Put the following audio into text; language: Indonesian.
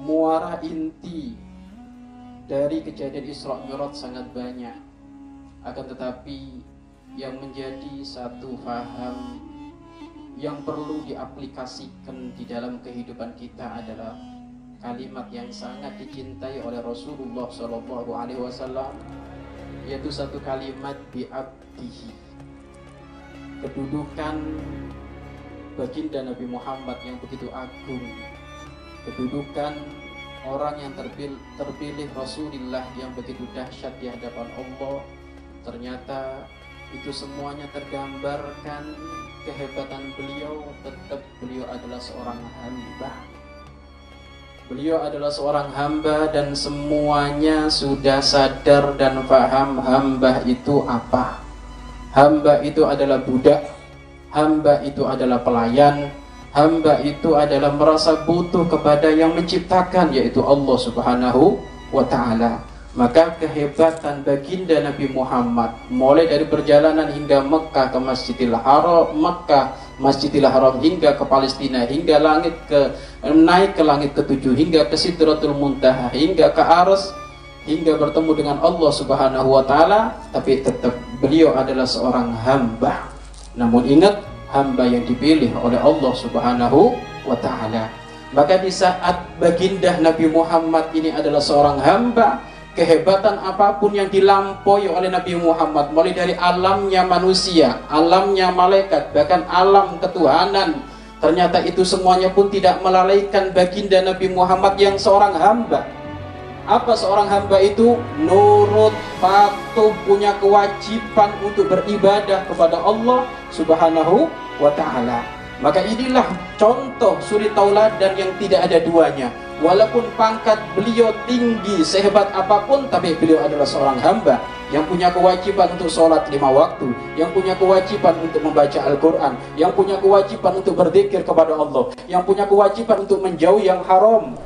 perkara inti dari kejadian Isra Mi'raj sangat banyak. Akan tetapi yang menjadi satu faham yang perlu diaplikasikan di dalam kehidupan kita adalah kalimat yang sangat dicintai oleh Rasulullah Shallallahu Alaihi Wasallam yaitu satu kalimat biabdihi kedudukan baginda Nabi Muhammad yang begitu agung kedudukan orang yang terpilih, terpilih Rasulullah yang begitu dahsyat di hadapan Allah ternyata itu semuanya tergambarkan kehebatan beliau. Tetap beliau adalah seorang hamba. Beliau adalah seorang hamba dan semuanya sudah sadar dan paham hamba itu apa. Hamba itu adalah budak hamba itu adalah pelayan hamba itu adalah merasa butuh kepada yang menciptakan yaitu Allah Subhanahu wa taala maka kehebatan baginda Nabi Muhammad mulai dari perjalanan hingga Mekah ke Masjidil Haram, Mekah Masjidil Haram hingga ke Palestina, hingga langit ke naik ke langit ketujuh, hingga ke Sidratul Muntaha, hingga ke Aras, hingga bertemu dengan Allah Subhanahu wa taala, tapi tetap beliau adalah seorang hamba. Namun ingat hamba yang dipilih oleh Allah Subhanahu wa taala. Maka di saat baginda Nabi Muhammad ini adalah seorang hamba, kehebatan apa pun yang dilampaui oleh Nabi Muhammad mulai dari alamnya manusia, alamnya malaikat, bahkan alam ketuhanan ternyata itu semuanya pun tidak melalaikan baginda Nabi Muhammad yang seorang hamba apa seorang hamba itu? Nurut patuh punya kewajiban untuk beribadah kepada Allah subhanahu wa ta'ala. Maka inilah contoh suri tauladan yang tidak ada duanya. Walaupun pangkat beliau tinggi sehebat apa pun tapi beliau adalah seorang hamba yang punya kewajiban untuk sholat lima waktu yang punya kewajiban untuk membaca Al-Quran yang punya kewajiban untuk berzikir kepada Allah yang punya kewajiban untuk menjauh yang haram